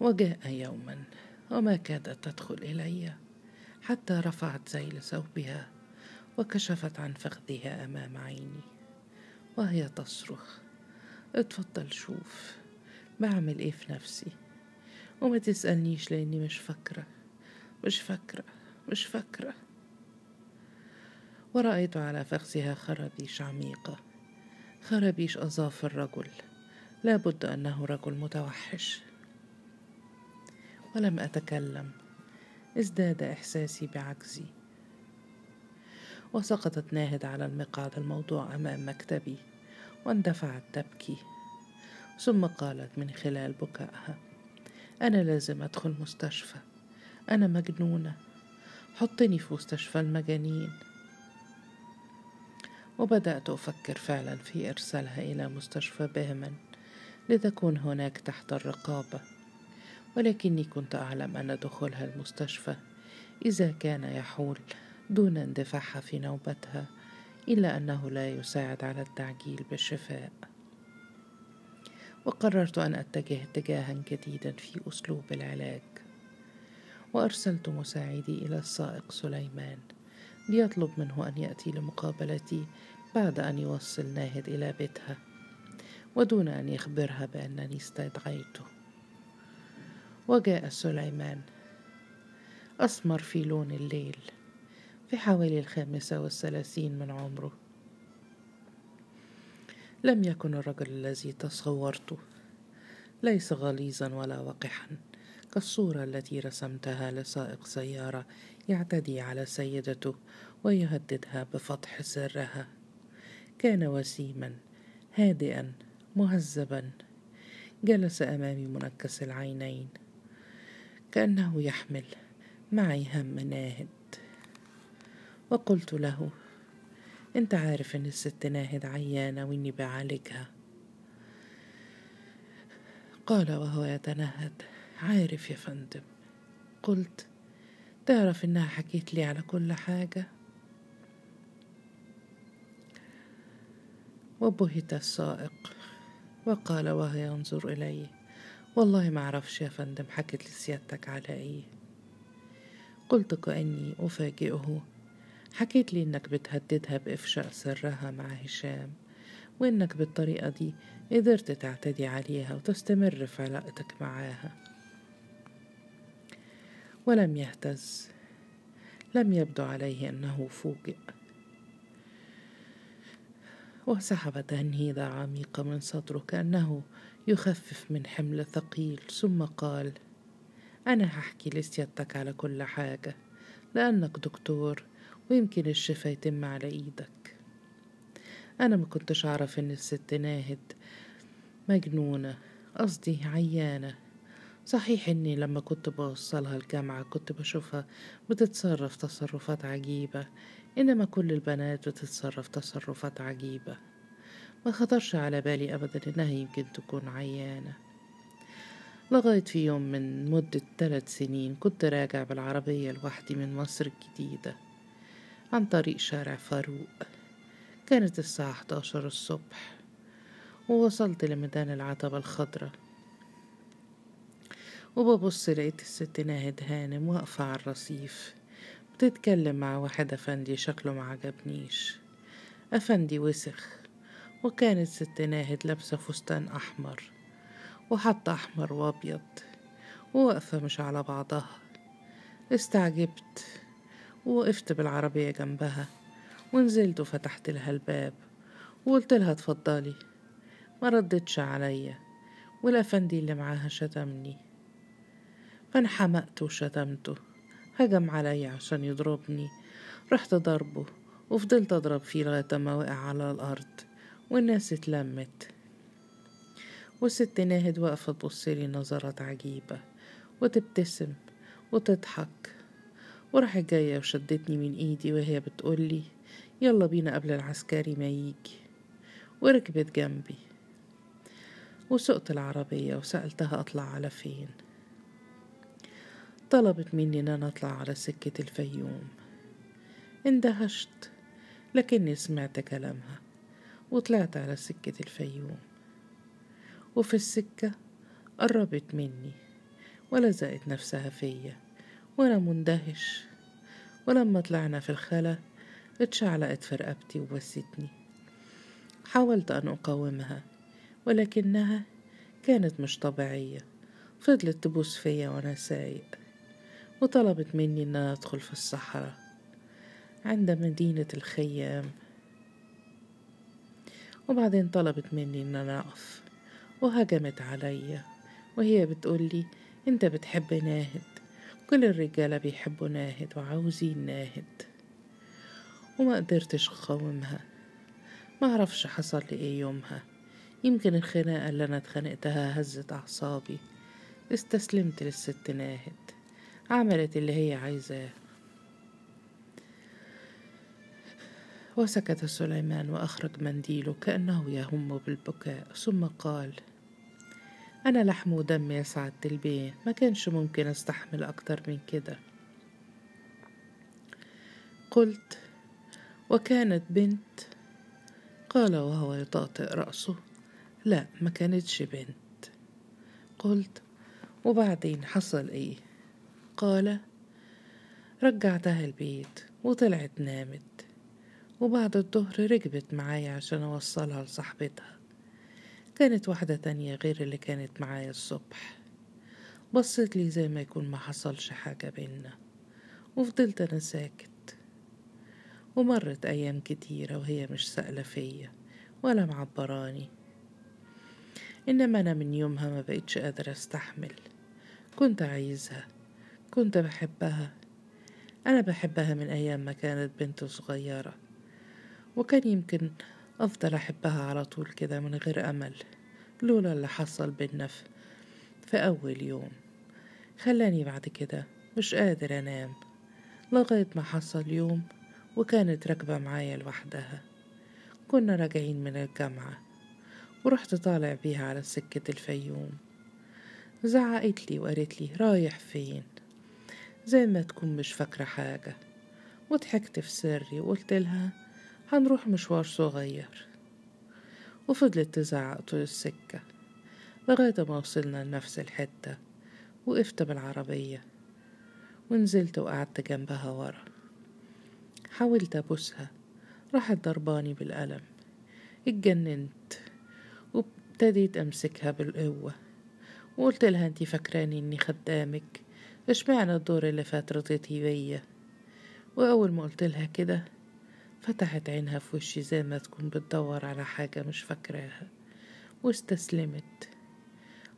وجاء يوما وما كادت تدخل إلي حتى رفعت ذيل ثوبها وكشفت عن فخذها أمام عيني وهي تصرخ اتفضل شوف بعمل إيه في نفسي؟ وما تسألنيش لأني مش فاكرة مش فاكرة مش فاكرة. ورأيت على فخذها خرابيش عميقة خرابيش أظافر رجل لا بد أنه رجل متوحش. ولم أتكلم. ازداد إحساسي بعجزي وسقطت ناهد على المقعد الموضوع أمام مكتبي واندفعت تبكي. ثم قالت من خلال بكائها أنا لازم أدخل مستشفى. أنا مجنونة. حطني في مستشفى المجانين. وبدأت أفكر فعلا في إرسالها إلى مستشفى بهمن لتكون هناك تحت الرقابة. ولكني كنت أعلم أن دخولها المستشفى إذا كان يحول دون اندفاعها في نوبتها إلا أنه لا يساعد على التعجيل بالشفاء. وقررت أن أتجه اتجاها جديدا في أسلوب العلاج. وأرسلت مساعدي إلى السائق سليمان ليطلب منه أن يأتي لمقابلتي بعد أن يوصل ناهد إلى بيتها ودون أن يخبرها بأنني استدعيته. وجاء سليمان. أسمر في لون الليل في حوالي الخامسة والثلاثين من عمره. لم يكن الرجل الذي تصورته ليس غليظا ولا وقحا. كالصورة التي رسمتها لسائق سيارة يعتدي على سيدته ويهددها بفتح سرها. كان وسيما هادئا مهذبا. جلس أمامي منكس العينين. كأنه يحمل معي هم ناهد. وقلت له انت عارف إن الست ناهد عيانة وإني بعالجها. قال وهو يتنهد عارف يا فندم. قلت تعرف إنها حكيت لي على كل حاجة؟ وبهت السائق وقال وهو ينظر إلي والله ما أعرفش يا فندم حكت لسيادتك على إيه. قلت كأني أفاجئه. حكيت لي إنك بتهددها بإفشاء سرها مع هشام وإنك بالطريقة دي قدرت تعتدي عليها وتستمر في علاقتك معاها. ولم يهتز. لم يبدو عليه أنه فوجئ. وسحب تنهيدة عميقة من صدره كأنه يخفف من حمل ثقيل ثم قال أنا هحكي لسيادتك على كل حاجة لأنك دكتور ويمكن الشفا يتم على إيدك. أنا ما كنتش أعرف إن الست ناهد مجنونة قصدي عيانة. صحيح إني لما كنت بوصلها الجامعة كنت بشوفها بتتصرف تصرفات عجيبة إنما كل البنات بتتصرف تصرفات عجيبة. ما خطرش على بالي أبدا إنها يمكن تكون عيانة. لغاية في يوم من مدة ثلاث سنين كنت راجع بالعربية لوحدي من مصر الجديدة عن طريق شارع فاروق. كانت الساعة 11 الصبح ووصلت لميدان العتبة الخضراء. وببص لقيت الست ناهد هانم واقفة على الرصيف بتتكلم مع واحد أفندي شكله معجبنيش أفندي وسخ. وكانت ست ناهد لابسة فستان أحمر وحاطة أحمر وأبيض وواقفة مش على بعضها. استعجبت ووقفت بالعربية جنبها ونزلت وفتحت لها الباب وقلت لها اتفضلي. ما ردتش عليا والأفندي اللي معاها شتمني. فانحمقت وشتمته. هجم عليا عشان يضربني. رحت ضربه وفضلت أضرب فيه لغاية ما وقع على الأرض. والناس اتلمت. والست ناهد واقفة تبصلي نظرات عجيبة وتبتسم وتضحك. وراحت جاية وشدتني من ايدي وهي بتقولي يلا بينا قبل العسكري ما يجي. وركبت جنبي. وسقت العربية وسألتها أطلع على فين. طلبت مني إن أنا أطلع على سكة الفيوم. اندهشت لكني سمعت كلامها. وطلعت على سكة الفيوم. وفي السكة قربت مني ولزقت نفسها فيا وأنا مندهش. ولما طلعنا في الخلا اتشعلقت في رقبتي وبستني حاولت أن أقاومها ولكنها كانت مش طبيعية. فضلت تبوس فيا وأنا سايق وطلبت مني أن أدخل في الصحراء. عند مدينة الخيام وبعدين طلبت مني إن أنا اقف وهجمت عليا. وهي بتقولي أنت بتحب ناهد كل الرجالة بيحبوا ناهد وعاوزين ناهد. وما قدرتش أقاومها. ما أعرفش حصل لي إيه يومها. يمكن الخناقة اللي أنا اتخانقتها هزت أعصابي. استسلمت للست ناهد. عملت اللي هي عايزاه. وسكت سليمان وأخرج منديله كأنه يهم بالبكاء ثم قال أنا لحم ودم يا سعاده البيه ما كانش ممكن أستحمل أكتر من كده. قلت وكانت بنت؟ قال وهو يطأطئ رأسه لا ما كانتش بنت. قلت وبعدين حصل إيه؟ قال رجعتها البيت وطلعت نامت. وبعد الظهر ركبت معايا عشان أوصلها لصاحبتها. كانت واحدة تانية غير اللي كانت معايا الصبح. بصت لي زي ما يكون ما حصلش حاجة بينا. وفضلت أنا ساكت. ومرت أيام كتيرة وهي مش سائلة فيا ولا معبراني. إنما أنا من يومها ما بقتش قادرة أستحمل. كنت عايزها كنت بحبها. أنا بحبها من أيام ما كانت بنت صغيرة. وكان يمكن أفضل أحبها على طول كده من غير أمل لولا اللي حصل بينا في أول يوم. خلاني بعد كده مش قادر أنام لغاية ما حصل يوم وكانت راكبة معايا لوحدها. كنا راجعين من الجامعة ورحت طالع بيها على سكة الفيوم. زعقت لي وقالت لي رايح فين؟ زي ما تكون مش فاكرة حاجة. وضحكت في سري وقلت لها هنروح مشوار صغير. وفضلت تزعق طول السكة لغاية ما وصلنا لنفس الحتة وقفت بالعربية ونزلت وقعدت جنبها ورا. حاولت أبوسها راحت ضرباني بالقلم. اتجننت وابتديت أمسكها بالقوة وقلت لها انتي فاكراني إني خدامك إشمعنى الدور اللي فات رضيتي بيا؟ وأول ما قلت لها كده فتحت عينها في وشي زي ما تكون بتدور على حاجة مش فاكراها. واستسلمت.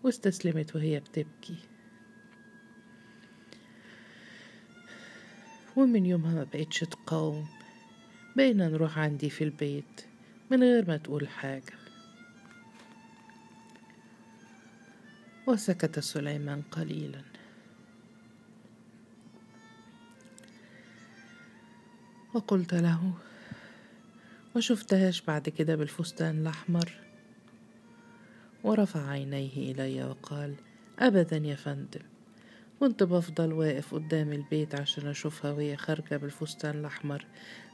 واستسلمت وهي بتبكي. ومن يومها ما بقتش تقاوم. بقينا نروح عندي في البيت من غير ما تقول حاجة. وسكت سليمان قليلا. وقلت له ما شفتهاش بعد كده بالفستان الأحمر. ورفع عينيه إلي وقال أبدا يا فندم. كنت بفضل واقف قدام البيت عشان أشوفها وهي خارجة بالفستان الأحمر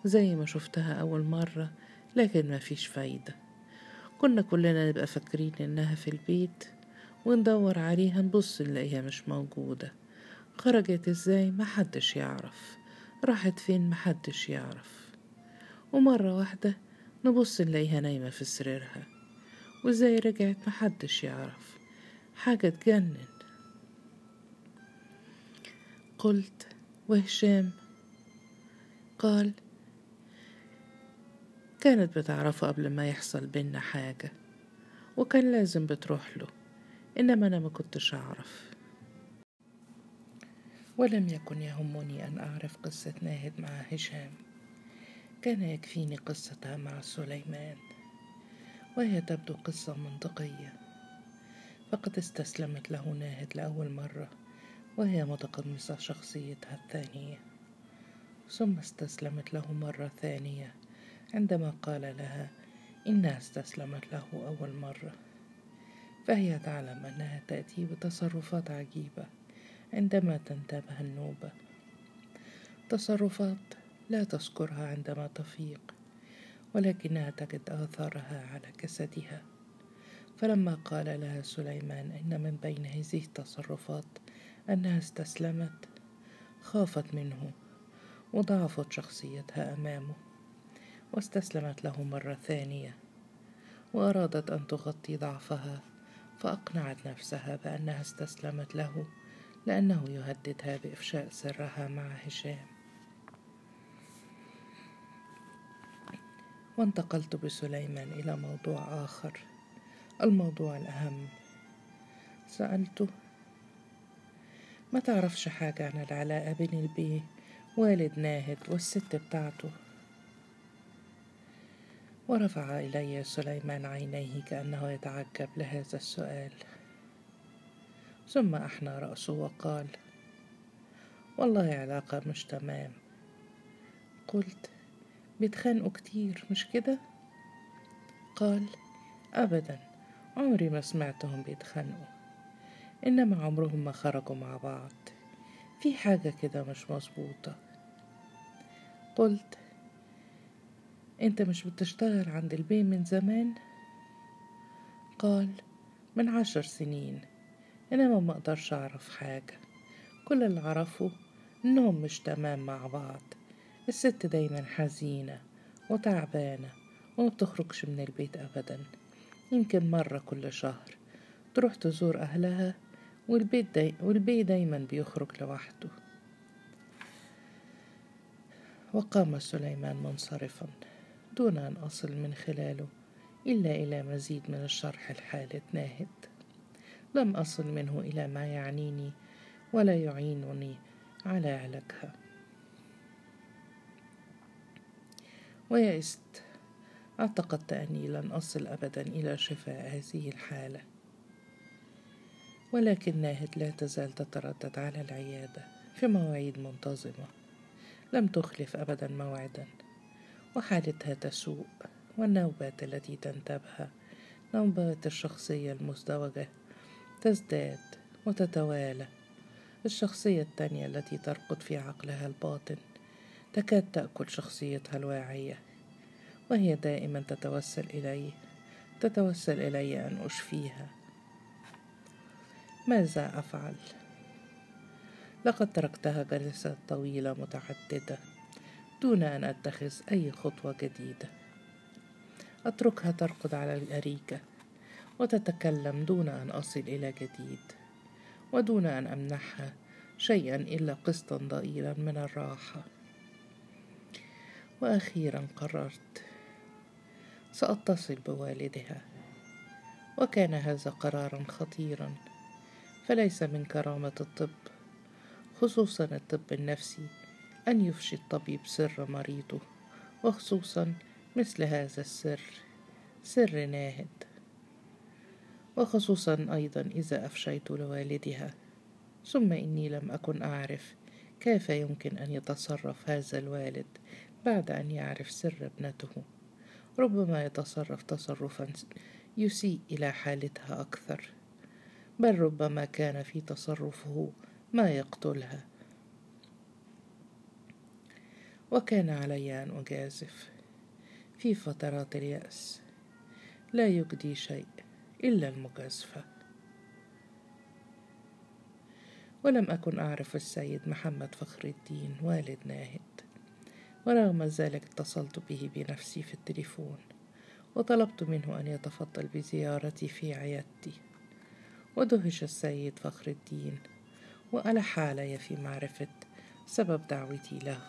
زي ما شفتها أول مرة لكن ما فيش فايدة. كنا كلنا نبقى فاكرين إنها في البيت وندور عليها نبص نلاقيها مش موجودة. خرجت إزاي؟ محدش يعرف. راحت فين؟ محدش يعرف. ومرة واحدة نبص نلاقيها نايمة في سريرها وازاي رجعت محدش يعرف. حاجة تجنن. قلت وهشام؟ قال كانت بتعرفه قبل ما يحصل بينا حاجة وكان لازم بتروح له إنما أنا ما كنتش أعرف. ولم يكن يهمني أن أعرف قصة ناهد مع هشام. كان يكفيني قصتها مع سليمان وهي تبدو قصة منطقية. فقد استسلمت له ناهد لأول مرة وهي متقمصة شخصيتها الثانية. ثم استسلمت له مرة ثانية عندما قال لها إنها استسلمت له أول مرة. فهي تعلم أنها تأتي بتصرفات عجيبة عندما تنتبه النوبة. تصرفات لا تذكرها عندما تفيق ولكنها تجد آثارها على جسدها فلما قال لها سليمان إن من بين هذه التصرفات أنها استسلمت خافت منه وضعفت شخصيتها أمامه واستسلمت له مرة ثانية وأرادت أن تغطي ضعفها فأقنعت نفسها بأنها استسلمت له لأنه يهددها بإفشاء سرها مع هشام. وانتقلت بسليمان إلى موضوع آخر. الموضوع الأهم. سألته ما تعرفش حاجة عن العلاقة بين البيه والد ناهد والست بتاعته؟ ورفع إلي سليمان عينيه كأنه يتعجب لهذا السؤال. ثم أحنى رأسه وقال والله علاقة مش تمام. قلت بيتخانقوا كتير مش كده؟ قال أبدا عمري ما سمعتهم بيتخانقوا إنما عمرهم ما خرجوا مع بعض. في حاجة كده مش مظبوطة. قلت أنت مش بتشتغل عند البي من زمان؟ قال من عشر سنين إنما ما أقدرش أعرف حاجة. كل اللي اعرفه إنهم مش تمام مع بعض. الست دايما حزينة وتعبانة وما بتخرجش من البيت ابدا. يمكن مرة كل شهر تروح تزور أهلها والبيت داي والبي دايما بيخرج لوحده. وقام سليمان منصرفا دون أن أصل من خلاله إلا إلى مزيد من الشرح الحالة ناهد لم أصل منه إلى ما يعنيني ولا يعينني على علاجها ويئست اعتقدت أني لن أصل أبدا إلى شفاء هذه الحالة. ولكن ناهد لا تزال تتردد على العيادة في مواعيد منتظمة. لم تخلف أبدا موعدا. وحالتها تسوء والنوبات التي تنتابها نوبات الشخصية المزدوجة تزداد وتتوالى. الشخصية التانية التي ترقد في عقلها الباطن تكاد تأكل شخصيتها الواعية وهي دائما تتوسل إلي تتوسل إلي أن أشفيها. ماذا أفعل؟ لقد تركتها جلسات طويلة متعددة دون أن أتخذ أي خطوة جديدة. أتركها ترقد على الأريكة وتتكلم دون أن أصل إلى جديد ودون أن أمنحها شيئا إلا قسطا ضئيلا من الراحة. وأخيرا قررت. سأتصل بوالدها. وكان هذا قرارا خطيرا فليس من كرامة الطب خصوصا الطب النفسي أن يفشي الطبيب سر مريضه وخصوصا مثل هذا السر سر ناهد. وخصوصا أيضا إذا أفشيت لوالدها. ثم إني لم أكن أعرف كيف يمكن أن يتصرف هذا الوالد بعد أن يعرف سر ابنته. ربما يتصرف تصرفا يسيء إلى حالتها أكثر. بل ربما كان في تصرفه ما يقتلها وكان علي أن أجازف في فترات اليأس. لا يجدي شيء إلا المجازفة. ولم أكن أعرف السيد محمد فخر الدين والد ناهد. ورغم ذلك اتصلت به بنفسي في التليفون وطلبت منه أن يتفضل بزيارتي في عيادتي. ودهش السيد فخر الدين وألح علي في معرفة سبب دعوتي له.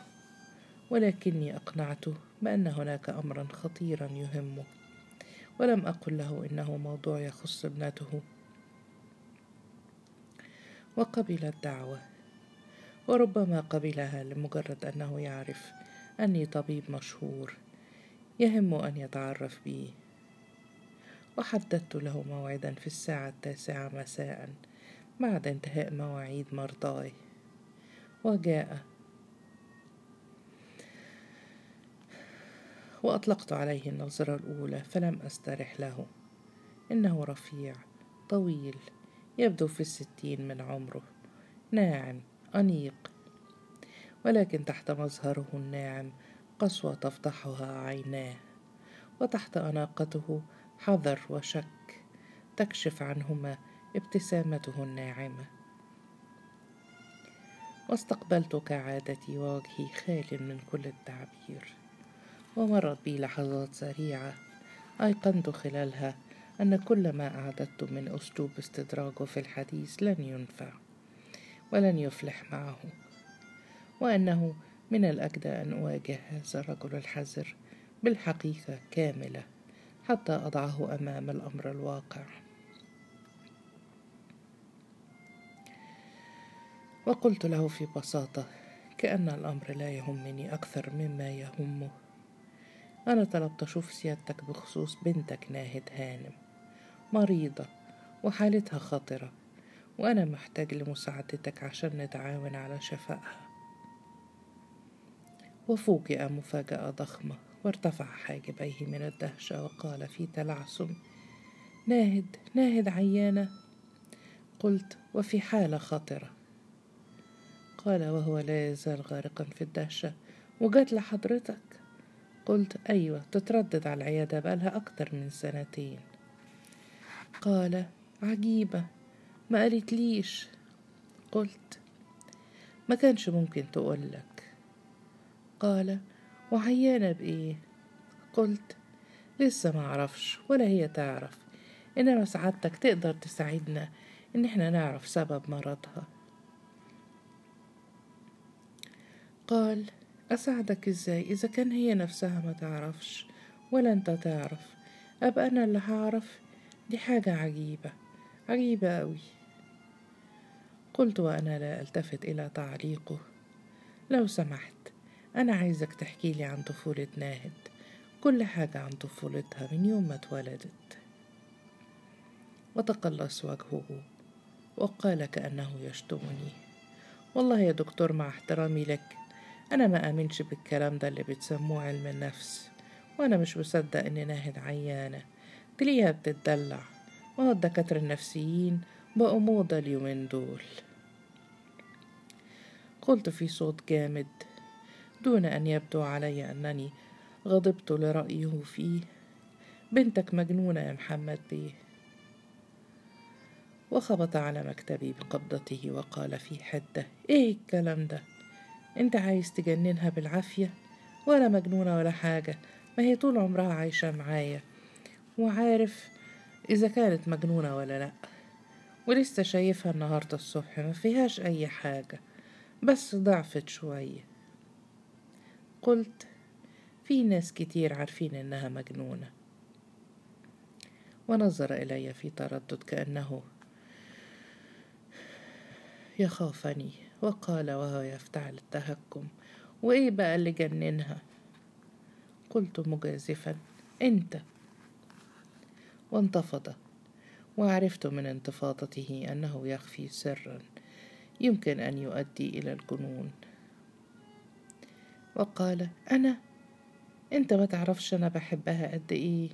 ولكني أقنعته بأن هناك أمرا خطيرا يهمه ولم أقل له إنه موضوع يخص ابنته. وقبل الدعوة وربما قبلها لمجرد أنه يعرف أني طبيب مشهور يهم أن يتعرف بي. وحددت له موعدا في الساعة التاسعة مساء بعد انتهاء مواعيد مرضاي. وجاء. وأطلقت عليه النظرة الأولى فلم أسترح له. إنه رفيع طويل يبدو في الستين من عمره ناعم أنيق ولكن تحت مظهره الناعم قسوة تفضحها عيناه وتحت أناقته حذر وشك تكشف عنهما ابتسامته الناعمة. واستقبلت كعادتي ووجهي خال من كل التعبير ومرت بي لحظات سريعة أيقنت خلالها أن كل ما أعددت من أسلوب استدراجه في الحديث لن ينفع ولن يفلح معه. وأنه من الأجدى أن أواجه هذا الرجل الحذر بالحقيقة كاملة حتى أضعه أمام الأمر الواقع. وقلت له في بساطة كأن الأمر لا يهمني أكثر مما يهمه. أنا طلبت أشوف سيادتك بخصوص بنتك ناهد هانم مريضة وحالتها خطرة وأنا محتاج لمساعدتك عشان نتعاون على شفائها. وفوجئ مفاجأة ضخمة وارتفع حاجبيه من الدهشة وقال في تلعثم ناهد ناهد عيانة. قلت وفي حالة خطرة. قال وهو لا يزال غارقا في الدهشة وجات لحضرتك. قلت أيوة تتردد على العيادة بقالها أكتر من سنتين. قال عجيبة ما قالتليش. قلت ما كانش ممكن تقولك قال وعيانة بإيه؟ قلت لسه ما أعرفش ولا هي تعرف. إنما سعادتك تقدر تساعدنا إن إحنا نعرف سبب مرضها. قال أساعدك إزاي؟ إذا كان هي نفسها ما تعرفش ولا أنت تعرف أبقى أنا اللي هعرف؟ دي حاجة عجيبة عجيبة أوي. قلت وأنا لا ألتفت إلى تعليقه. لو سمحت أنا عايزك تحكي لي عن طفولة ناهد. كل حاجة عن طفولتها من يوم ما اتولدت. وتقلص وجهه وقال كأنه يشتمني. والله يا دكتور مع احترامي لك أنا ما آمنش بالكلام ده اللي بتسموه علم النفس. وأنا مش مصدق إن ناهد عيانة. تلاقيها بتتدلع. وهو الدكاترة النفسيين بقوا موضة اليومين دول. قلت في صوت جامد دون أن يبدو علي أنني غضبت لرأيه فيه. بنتك مجنونة يا محمد. بيه وخبط على مكتبي بقبضته وقال في حدة إيه الكلام ده؟ أنت عايز تجننها بالعافية؟ ولا مجنونة ولا حاجة ما هي طول عمرها عايشة معايا. وعارف إذا كانت مجنونة ولا لأ. ولسه شايفها النهاردة الصبح ما فيهاش أي حاجة. بس ضعفت شوية. قلت في ناس كتير عارفين إنها مجنونة. ونظر إلي في تردد كأنه يخافني. وقال وهو يفتعل التهكم. وإيه بقى اللي جننها؟ قلت مجازفا أنت. وانتفض. وعرفت من انتفاضته أنه يخفي سرا يمكن أن يؤدي إلى الجنون. وقال أنا؟ أنت ما تعرفش أنا بحبها قد إيه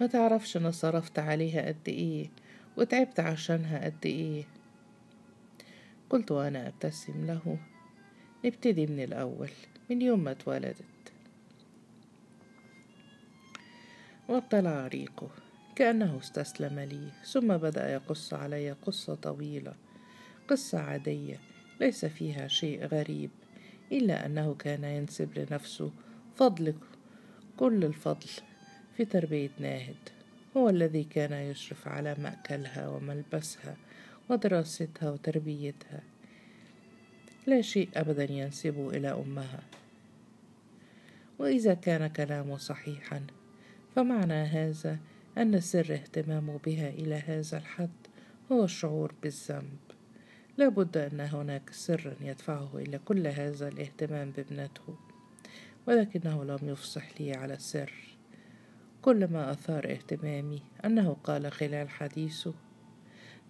ما تعرفش أنا صرفت عليها قد إيه وتعبت عشانها قد إيه. قلت وأنا أبتسم له. نبتدي من الأول من يوم ما اتولدت. وابتلع ريقه كأنه استسلم لي ثم بدأ يقص علي قصة طويلة قصة عادية ليس فيها شيء غريب. إلا أنه كان ينسب لنفسه فضل كل الفضل في تربية ناهد. هو الذي كان يشرف على مأكلها وملبسها ودراستها وتربيتها. لا شيء أبدا ينسب إلى أمها. وإذا كان كلامه صحيحا فمعنى هذا أن سر اهتمامه بها إلى هذا الحد هو الشعور بالذنب. لابد أن هناك سرا يدفعه إلى كل هذا الاهتمام بابنته ولكنه لم يفصح لي على السر. كل ما أثار اهتمامي أنه قال خلال حديثه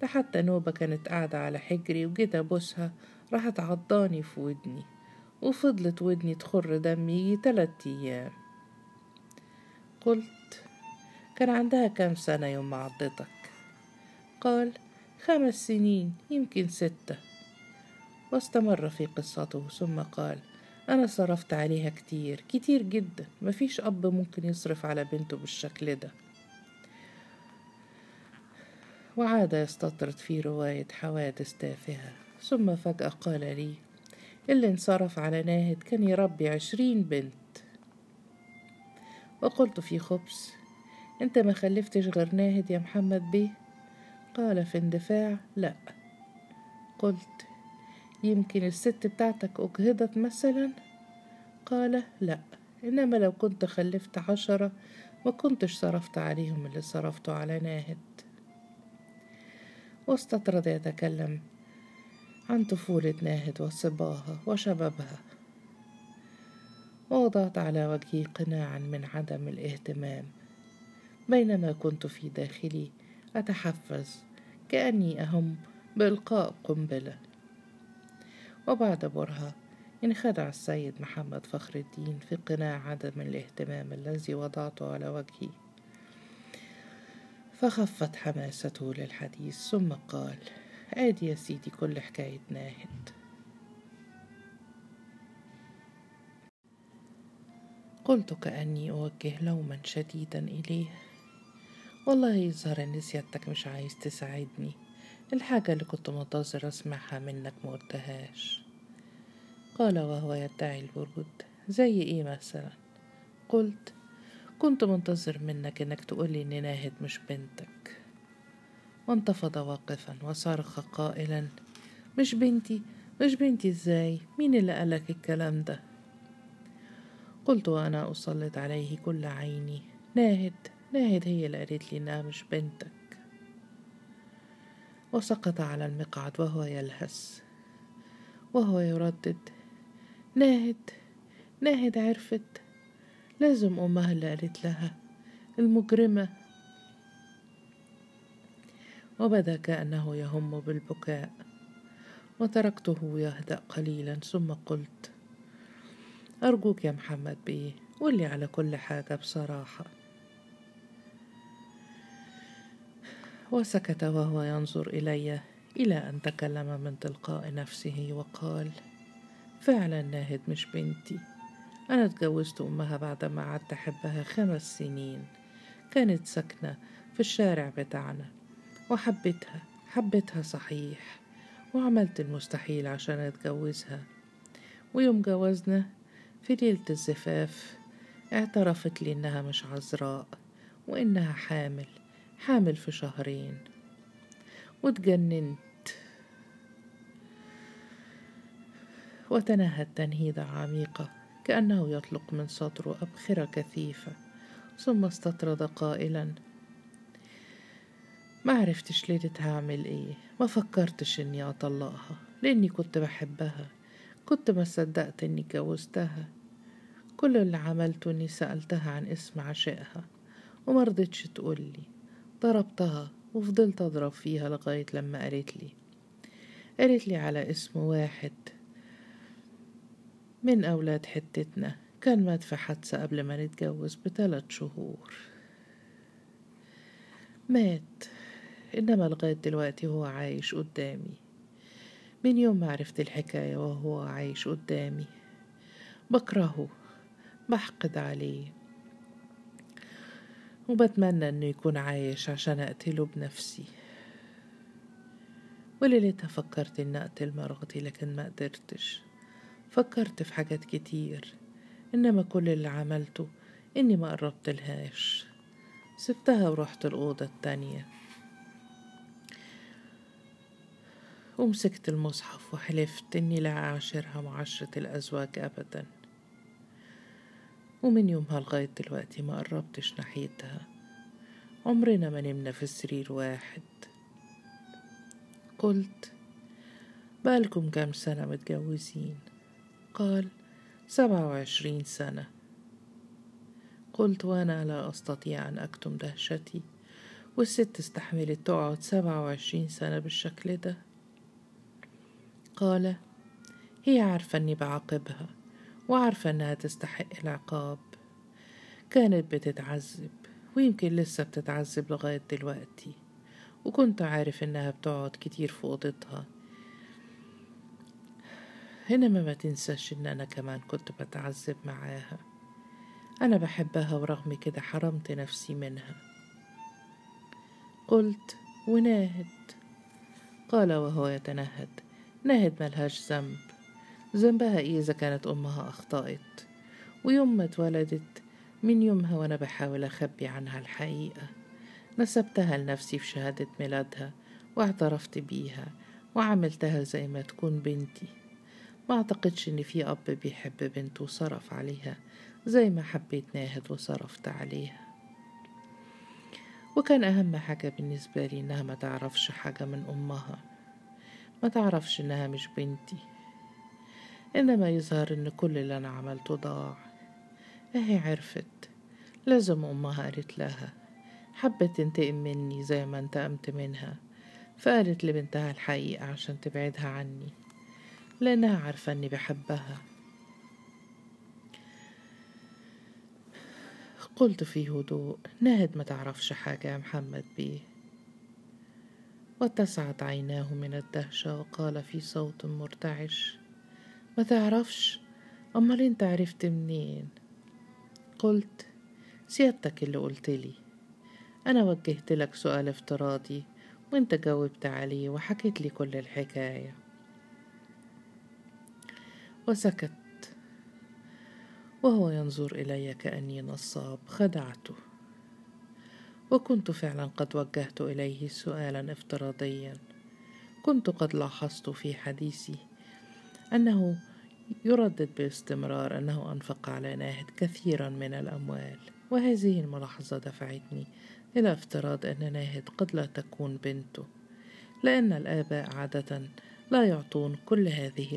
ده حتى نوبة كانت قاعدة على حجري وجيت أبوسها راحت عضاني في ودني وفضلت ودني تخر دم يجي تلات أيام. قلت كان عندها كام سنة يوم ما عضتك؟ قال خمس سنين يمكن ستة. واستمر في قصته ثم قال أنا صرفت عليها كتير كتير جدا. مفيش أب ممكن يصرف على بنته بالشكل ده. وعاد يستطرد في رواية حوادث تافهة. ثم فجأة قال لي اللي انصرف على ناهد كان يربي عشرين بنت. وقلت في خبز أنت ما خلفتش غير ناهد يا محمد بيه؟ قال في اندفاع لا. قلت يمكن الست بتاعتك أجهضت مثلا؟ قال لا. إنما لو كنت خلفت عشرة ما كنتش صرفت عليهم اللي صرفته على ناهد. واستطرد يتكلم عن طفولة ناهد وصباها وشبابها. ووضعت على وجهي قناعا من عدم الاهتمام. بينما كنت في داخلي أتحفز. كأني أهم بإلقاء قنبلة. وبعد برهة انخدع السيد محمد فخر الدين في قناع عدم الاهتمام الذي وضعته على وجهي فخفت حماسته للحديث ثم قال ادي يا سيدي كل حكاية ناهد. قلت كأني أوجه لوما شديدا إليه. والله يظهر إن سيادتك مش عايز تساعدني. الحاجة اللي كنت منتظر أسمعها منك مقلتهاش قال وهو يدعي البرود زي إيه مثلا؟ قلت كنت منتظر منك إنك تقولي إن ناهد مش بنتك. وانتفض واقفا وصرخ قائلا مش بنتي مش بنتي إزاي؟ مين اللي قالك الكلام ده؟ قلت وأنا أسلط عليه كل عيني ناهد. ناهد هي اللي قالت لي إنها مش بنتك. وسقط على المقعد وهو يلهث وهو يردد. ناهد. ناهد عرفت. لازم أمها اللي قالت لها. المجرمة. وبدا كأنه يهم بالبكاء. وتركته يهدأ قليلا ثم قلت أرجوك يا محمد بيه قولي على كل حاجة بصراحة. وسكت وهو ينظر إلي إلى أن تكلم من تلقاء نفسه وقال فعلا ناهد مش بنتي. أنا اتجوزت أمها بعدما قعدت أحبها خمس سنين. كانت ساكنة في الشارع بتاعنا. وحبيتها حبيتها صحيح. وعملت المستحيل عشان أتجوزها. ويوم جوزنا في ليلة الزفاف اعترفت لي إنها مش عذراء وإنها حامل. حامل في شهرين. واتجننت وتنهد تنهيدة عميقة كأنه يطلق من صدره أبخرة كثيفة. ثم استطرد قائلا ما عرفتش ليلة هعمل إيه؟ ما فكرتش إني أطلقها لأني كنت بحبها. كنت ما صدقت إني اتجوزتها. كل اللي عملته إني سألتها عن اسم عشقها ومرضتش تقولي ضربتها وفضلت أضرب فيها لغاية لما قالت لي. قالت لي على اسم واحد من أولاد حتتنا. كان مات في حادثة قبل ما نتجوز بثلاث شهور. مات. إنما لغاية دلوقتي هو عايش قدامي. من يوم ما عرفت الحكاية وهو عايش قدامي. بكرهه. بحقد عليه. وبتمنى إنه يكون عايش عشان أقتله بنفسي. وليلتها فكرت إن أقتل مراتي لكن ما قدرتش. فكرت في حاجات كتير إنما كل اللي عملته إني ما قربت لهاش سبتها ورحت الأوضة التانية. ومسكت المصحف وحلفت إني لا أعاشرها معاشرة الأزواج أبدا. ومن يومها لغاية دلوقتي ما قربتش ناحيتها. عمرنا ما نمنا في سرير واحد. قلت بقالكم كام سنة متجوزين؟ قال سبعة وعشرين سنة. قلت وأنا لا أستطيع أن أكتم دهشتي والست استحملت تقعد سبعة وعشرين سنة بالشكل ده. قال هي عارفة أني بعاقبها. وعارفة أنها تستحق العقاب. كانت بتتعذب ويمكن لسه بتتعذب لغاية دلوقتي. وكنت عارف إنها بتقعد كتير في أوضتها. إنما ما تنساش إن أنا كمان كنت بتعذب معاها. أنا بحبها ورغم كده حرمت نفسي منها. قلت وناهد. قال وهو يتنهد. ناهد ملهاش ذنب. ذنبها إيه إذا كانت أمها أخطأت. ويوم ما اتولدت من يومها وأنا بحاول أخبي عنها الحقيقة. نسبتها لنفسي في شهادة ميلادها واعترفت بيها وعملتها زي ما تكون بنتي. ما أعتقدش إن في أب بيحب بنته وصرف عليها زي ما حبيت ناهد وصرفت عليها. وكان أهم حاجة بالنسبة لي إنها ما تعرفش حاجة من أمها. ما تعرفش إنها مش بنتي. إنما يظهر إن كل اللي أنا عملته ضاع. أهي عرفت. لازم أمها قالت لها حبت تنتقم مني زي ما انتقمت منها. فقالت لبنتها الحقيقة عشان تبعدها عني لأنها عارفة إني بحبها. قلت في هدوء ناهد ما تعرفش حاجة يا محمد بيه. واتسعت عيناه من الدهشة وقال في صوت مرتعش ما تعرفش؟ أمال أنت عرفت منين؟ قلت سيادتك اللي قلت لي. أنا وجهت لك سؤال افتراضي وأنت جاوبت عليه وحكيت لي كل الحكاية. وسكت. وهو ينظر إلي كأني نصاب خدعته. وكنت فعلا قد وجهت إليه سؤالا افتراضيا. كنت قد لاحظت في حديثي أنه يردد باستمرار أنه أنفق على ناهد كثيرا من الأموال وهذه الملاحظة دفعتني إلى افتراض أن ناهد قد لا تكون بنته لأن الآباء عادة لا يعطون كل هذه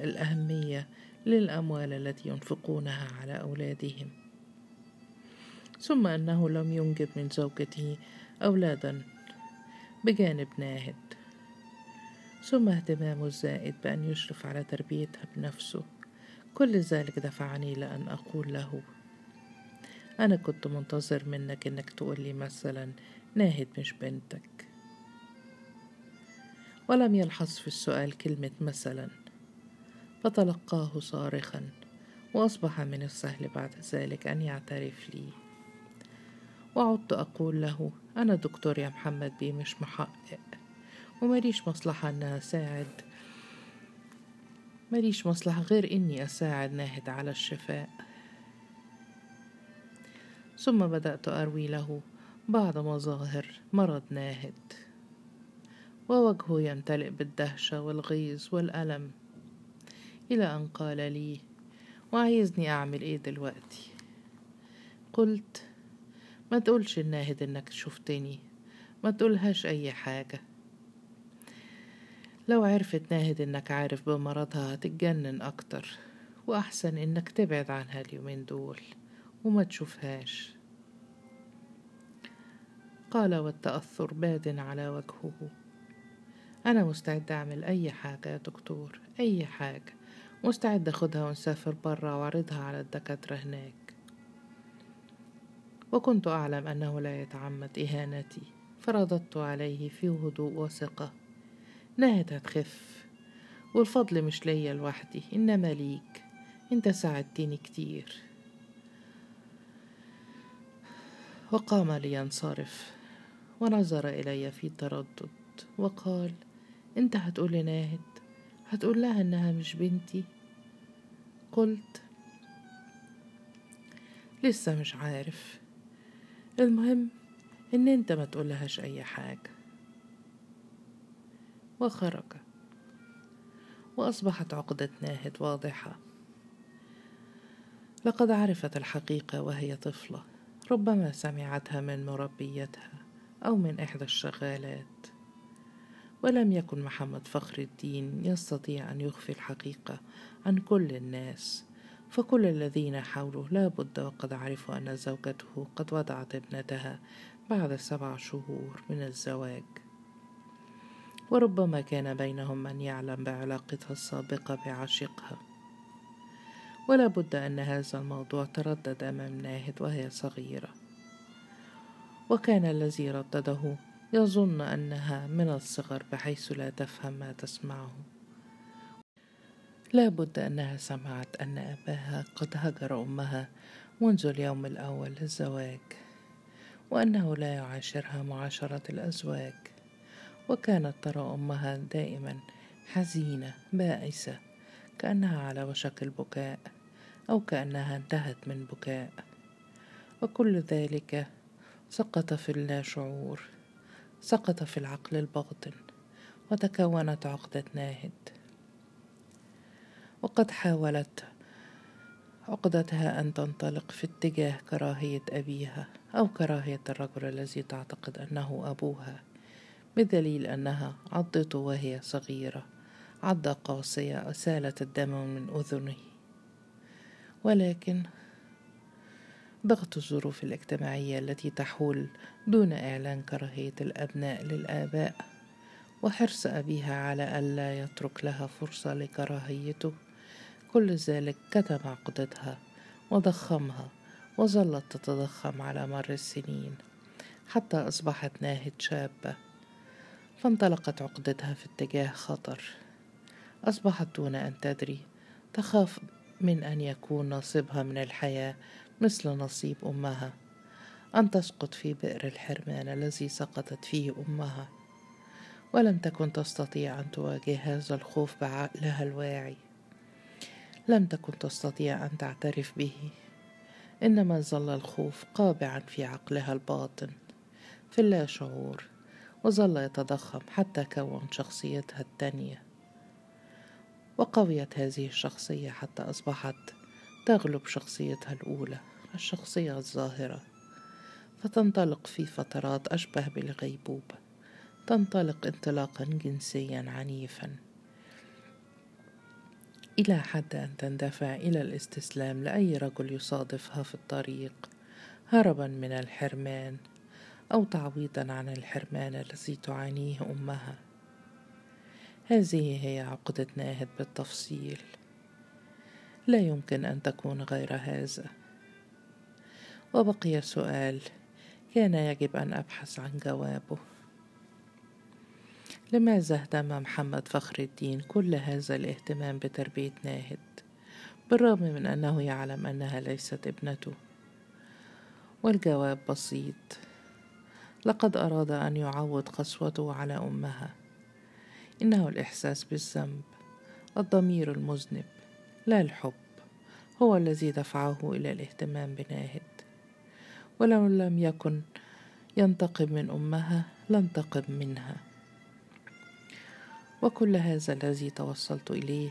الأهمية للأموال التي ينفقونها على أولادهم. ثم أنه لم ينجب من زوجته أولادا بجانب ناهد. ثم اهتمامه الزائد بأن يشرف على تربيتها بنفسه كل ذلك دفعني لأن أقول له أنا كنت منتظر منك إنك تقول لي مثلا ناهد مش بنتك. ولم يلحظ في السؤال كلمة مثلا فتلقاه صارخا وأصبح من السهل بعد ذلك أن يعترف لي. وعدت أقول له أنا دكتور يا محمد بيه مش محقق. ومليش مصلحة أن أساعد. مليش مصلحة غير إني أساعد ناهد على الشفاء. ثم بدأت أروي له بعض مظاهر مرض ناهد. ووجهه يمتلئ بالدهشة والغيظ والألم. إلى أن قال لي وعايزني أعمل إيه دلوقتي؟ قلت ما تقولش الناهد إنك شفتني. ما تقولهاش أي حاجة. لو عرفت ناهد إنك عارف بمرضها هتتجنن أكتر وأحسن إنك تبعد عنها اليومين دول وما تشوفهاش. قال والتأثر باد على وجهه. أنا مستعد أعمل أي حاجة يا دكتور أي حاجة. مستعد أخدها ونسافر برا وأعرضها على الدكاترة هناك. وكنت أعلم أنه لا يتعمد إهانتي فرددت عليه في هدوء وثقة. نهت هتخف والفضل مش ليا لوحدي إنما ليك. أنت ساعدتني كتير. وقام لينصرف. ونظر إلي في تردد وقال أنت هتقول لناهد هتقول لها إنها مش بنتي؟ قلت لسه مش عارف. المهم إن أنت ما تقولهاش أي حاجة. وخرج. وأصبحت عقدة ناهد واضحة. لقد عرفت الحقيقة وهي طفلة. ربما سمعتها من مربيتها أو من إحدى الشغالات. ولم يكن محمد فخر الدين يستطيع أن يخفي الحقيقة عن كل الناس. فكل الذين حوله لا بد وقد عرفوا أن زوجته قد وضعت ابنتها بعد سبع شهور من الزواج. وربما كان بينهم من يعلم بعلاقتها السابقة بعشيقها ولا بد أن هذا الموضوع تردد أمام ناهد وهي صغيرة. وكان الذي ردده يظن أنها من الصغر بحيث لا تفهم ما تسمعه. لا بد أنها سمعت أن أباها قد هجر أمها منذ اليوم الأول للزواج وأنه لا يعاشرها معاشرة الأزواج. وكانت ترى أمها دائما حزينة بائسة كأنها على وشك البكاء أو كأنها انتهت من بكاء. وكل ذلك سقط في اللاشعور سقط في العقل الباطن وتكونت عقدة ناهد. وقد حاولت عقدتها أن تنطلق في اتجاه كراهية أبيها أو كراهية الرجل الذي تعتقد أنه أبوها. بدليل أنها عضته وهي صغيرة. عضة قاسية أسالت الدم من أذنه. ولكن ضغط الظروف الاجتماعية التي تحول دون إعلان كراهية الأبناء للآباء وحرص أبيها على ألا يترك لها فرصة لكراهيته كل ذلك كتم عقدتها وضخمها وظلت تتضخم على مر السنين حتى أصبحت ناهد شابة. فانطلقت عقدتها في اتجاه خطر. أصبحت دون أن تدري. تخاف من أن يكون نصيبها من الحياة مثل نصيب أمها. أن تسقط في بئر الحرمان الذي سقطت فيه أمها. ولم تكن تستطيع أن تواجه هذا الخوف بعقلها الواعي. لم تكن تستطيع أن تعترف به. إنما ظل الخوف قابعا في عقلها الباطن. في اللاشعور وظل يتضخم حتى كون شخصيتها التانية. وقويت هذه الشخصية حتى أصبحت تغلب شخصيتها الأولى الشخصية الظاهرة. فتنطلق في فترات أشبه بالغيبوبة تنطلق انطلاقا جنسيا عنيفا. إلى حد أن تندفع إلى الاستسلام لأي رجل يصادفها في الطريق هربا من الحرمان. أو تعويضا عن الحرمان الذي تعانيه أمها. هذه هي عقدة ناهد بالتفصيل. لا يمكن أن تكون غير هذا. وبقي سؤال كان يجب أن أبحث عن جوابه. لماذا اهتم محمد فخر الدين كل هذا الاهتمام بتربية ناهد بالرغم من أنه يعلم أنها ليست ابنته؟ والجواب بسيط لقد أراد أن يعوض قسوته على أمها. إنه الإحساس بالذنب الضمير المذنب لا الحب هو الذي دفعه إلى الاهتمام بناهد. ولو لم يكن ينتقم من أمها لانتقم منها. وكل هذا الذي توصلت إليه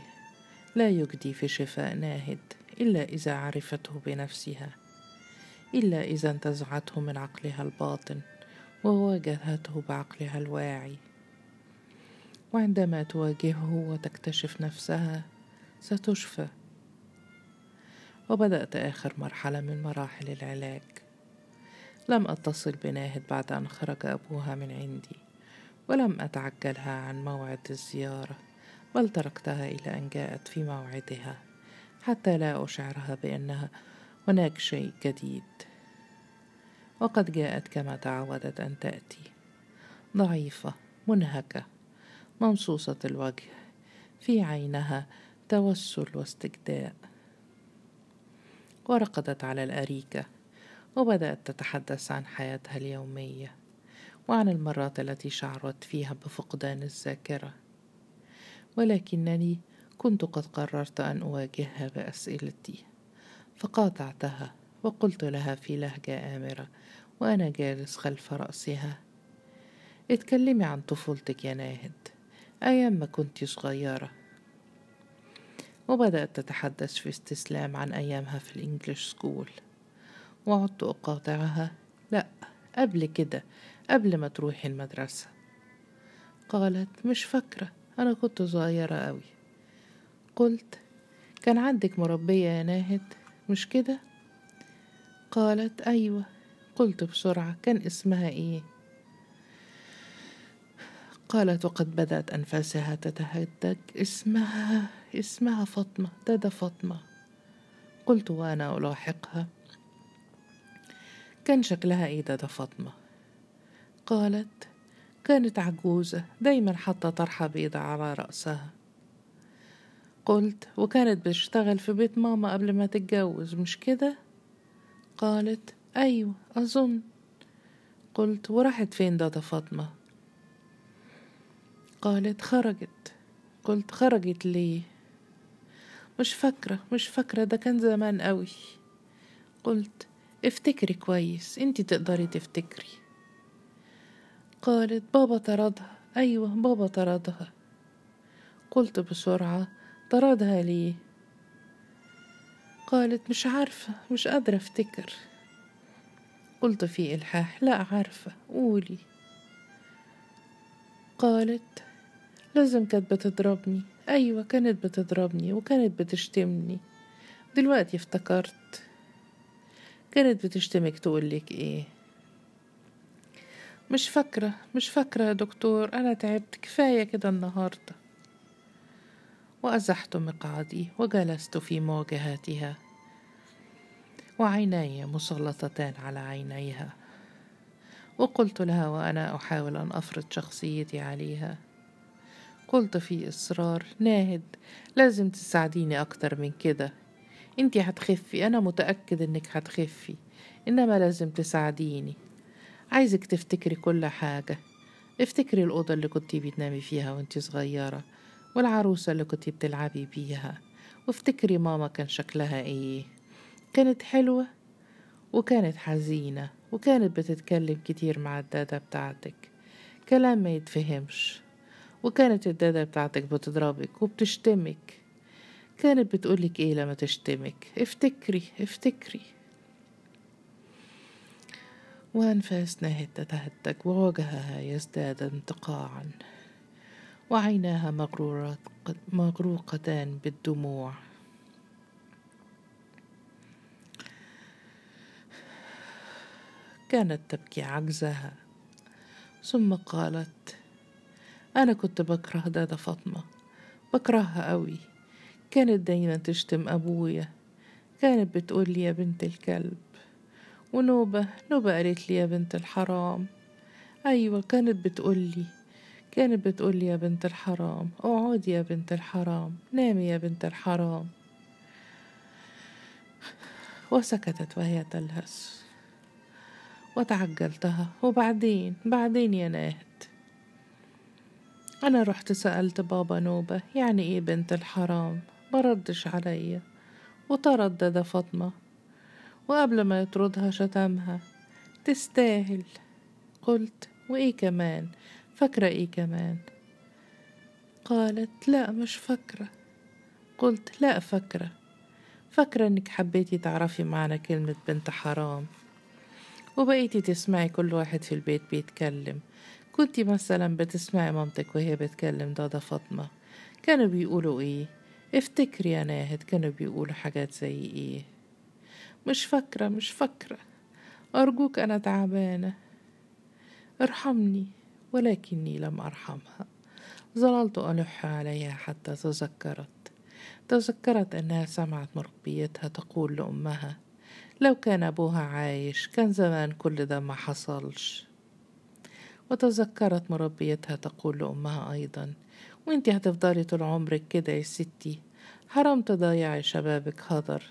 لا يجدي في شفاء ناهد إلا إذا عرفته بنفسها إلا إذا انتزعته من عقلها الباطن. وواجهته بعقلها الواعي. وعندما تواجهه وتكتشف نفسها ستشفى. وبدأت آخر مرحلة من مراحل العلاج. لم أتصل بناهد بعد أن خرج أبوها من عندي ولم أتعجلها عن موعد الزيارة بل تركتها إلى أن جاءت في موعدها حتى لا أشعرها بأنها هناك شيء جديد. وقد جاءت كما تعودت أن تأتي. ضعيفة منهكة ممصوصة الوجه في عينها توسل واستجداء. ورقدت على الأريكة وبدأت تتحدث عن حياتها اليومية وعن المرات التي شعرت فيها بفقدان الذاكرة. ولكنني كنت قد قررت أن أواجهها بأسئلتي فقاطعتها وقلت لها في لهجة آمرة وأنا جالس خلف رأسها. اتكلمي عن طفولتك يا ناهد. أيام ما كنت صغيرة. وبدأت تتحدث في استسلام عن أيامها في الإنجليش سكول. وعدت أقاطعها لأ قبل كده قبل ما تروحي المدرسة. قالت مش فاكرة أنا كنت صغيرة أوي. قلت كان عندك مربية يا ناهد مش كده؟ قالت أيوة قلت بسرعة كان اسمها إيه؟ قالت وقد بدأت أنفاسها تتهدج اسمها اسمها فاطمة دادا فاطمة. قلت وأنا ألاحقها. كان شكلها إيه دادا فاطمة؟ قالت كانت عجوزة دايما حاطة طرحة بيضة على رأسها. قلت وكانت بتشتغل في بيت ماما قبل ما تتجوز مش كده؟ قالت أيوة أظن. قلت وراحت فين دادا فاطمة؟ قالت خرجت. قلت خرجت ليه؟ مش فاكرة مش فاكرة ده كان زمان قوي قلت افتكري كويس انتي تقدري تفتكري. قالت بابا طردها. أيوه بابا طردها. قلت بسرعة طردها ليه؟ قالت مش عارفة مش قادرة أفتكر. قلت في إلحاح لا عارفة قولي. قالت لازم كانت بتضربني. أيوة كانت بتضربني وكانت بتشتمني. دلوقتي افتكرت. كانت بتشتمك تقولك إيه؟ مش فاكرة مش فاكرة يا دكتور أنا تعبت كفاية كده النهاردة. وأزحت مقعدي وجلست في مواجهتها وعيناي مسلطتان على عينيها. وقلت لها وأنا أحاول أن أفرض شخصيتي عليها. قلت في إصرار ناهد لازم تساعديني أكتر من كده. انتي هتخفي أنا متأكد إنك هتخفي إنما لازم تساعديني. عايزك تفتكري كل حاجة. افتكري الأوضة اللي كنتي بتنامي فيها وانتي صغيرة. والعروسة اللي كنتي بتلعبي بيها. وافتكري ماما كان شكلها إيه. كانت حلوة وكانت حزينة وكانت بتتكلم كتير مع الدادة بتاعتك. كلام ما يتفهمش. وكانت الدادة بتاعتك بتضربك وبتشتمك. كانت بتقولك إيه لما تشتمك. افتكري افتكري. وأنفاس ناهد تتهتك ووجهها يزداد انتقاعا. وعيناها مغروقتان بالدموع. كانت تبكي عجزها. ثم قالت أنا كنت بكره دادا فاطمة. بكرهها قوي كانت دايما تشتم أبويا. كانت بتقول لي يا بنت الكلب. ونوبة نوبة قالت لي يا بنت الحرام. أيوة كانت بتقول لي. كانت بتقول يا بنت الحرام اقعدي يا بنت الحرام نامي يا بنت الحرام. وسكتت وهي تلهث وتعجلتها. وبعدين؟ بعدين يا ناهد أنا رحت سألت بابا نوبة يعني إيه بنت الحرام؟ مردش عليا وتردد فاطمة. وقبل ما يطردها شتمها. تستاهل. قلت وإيه كمان؟ فاكرة إيه كمان؟ قالت لا مش فاكرة. قلت لا فاكرة. فاكرة إنك حبيتي تعرفي معنى كلمة بنت حرام. وبقيتي تسمعي كل واحد في البيت بيتكلم. كنتي مثلا بتسمعي مامتك وهي بتكلم دادا فاطمة. كانوا بيقولوا إيه؟ افتكري يا ناهد كانوا بيقولوا حاجات زي إيه. مش فاكرة مش فاكرة. أرجوك أنا تعبانة. ارحمني. ولكني لم أرحمها. ظللت ألح عليها حتى تذكرت. تذكرت أنها سمعت مربيتها تقول لأمها لو كان أبوها عايش كان زمان كل ده ما حصلش. وتذكرت مربيتها تقول لأمها أيضا وانتي هتفضلي طول عمرك كده يا ستي. حرام تضيعي شبابك هدر.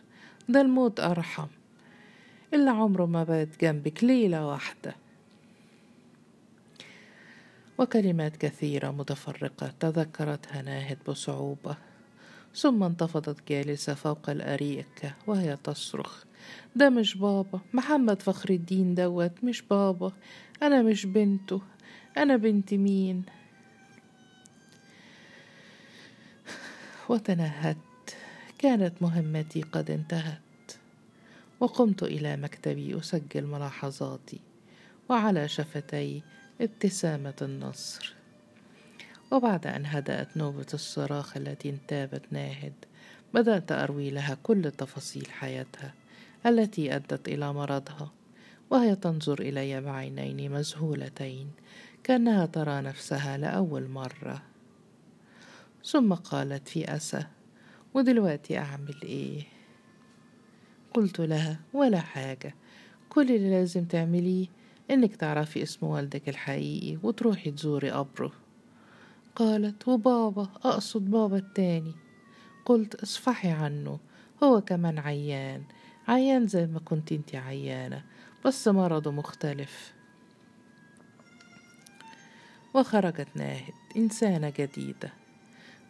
ده الموت أرحم. إلا عمره ما بات جنبك ليلة واحدة. وكلمات كثيرة متفرقة تذكرتها ناهد بصعوبة. ثم انتفضت جالسة فوق الأريكة وهي تصرخ. ده مش بابا محمد فخر الدين دوت مش بابا. أنا مش بنته أنا بنت مين؟ وتنهدت كانت مهمتي قد انتهت. وقمت إلى مكتبي أسجل ملاحظاتي. وعلى شفتي ابتسامة النصر. وبعد أن هدأت نوبة الصراخ التي انتابت ناهد بدأت أروي لها كل تفاصيل حياتها التي أدت إلى مرضها وهي تنظر إلي بعينين مذهولتين كأنها ترى نفسها لأول مرة. ثم قالت في أسى ودلوقتي أعمل إيه؟ قلت لها ولا حاجة كل اللي لازم تعمليه إنك تعرفي اسم والدك الحقيقي وتروحي تزوري قبره. قالت وبابا أقصد بابا التاني. قلت اصفحي عنه هو كمان عيان عيان زي ما كنت أنت عيانة بس مرضه مختلف. وخرجت ناهد إنسانة جديدة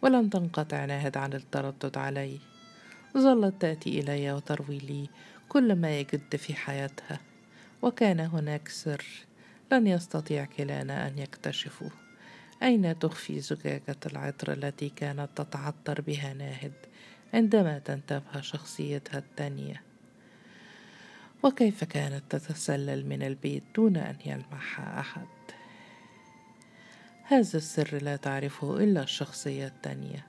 ولم تنقطع ناهد عن التردد علي ظلت تأتي إلي وتروي لي كل ما يجد في حياتها. وكان هناك سر لن يستطيع كلانا أن يكتشفوا أين تخفي زجاجة العطر التي كانت تتعطر بها ناهد عندما تنتبه شخصيتها التانية؟ وكيف كانت تتسلل من البيت دون أن يلمحها أحد؟ هذا السر لا تعرفه إلا الشخصية التانية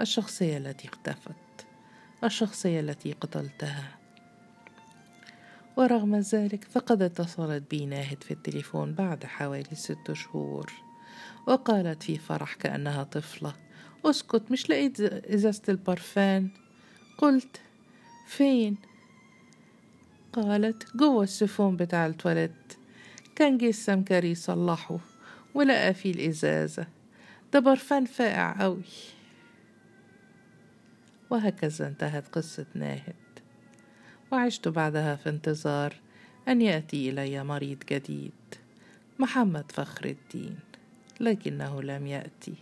الشخصية التي اختفت الشخصية التي قتلتها. ورغم ذلك فقد اتصلت بي ناهد في التليفون بعد حوالي ست شهور وقالت في فرح كأنها طفلة. أسكت مش لقيت إزازة البرفان قلت فين؟ قالت جوه السفون بتاع التواليت. كان جه السمكري يصلحه ولقى فيه الإزازة. ده برفان فاقع قوي وهكذا انتهت قصة ناهد. وعشت بعدها في انتظار أن يأتي إلي مريض جديد محمد فخر الدين لكنه لم يأتي.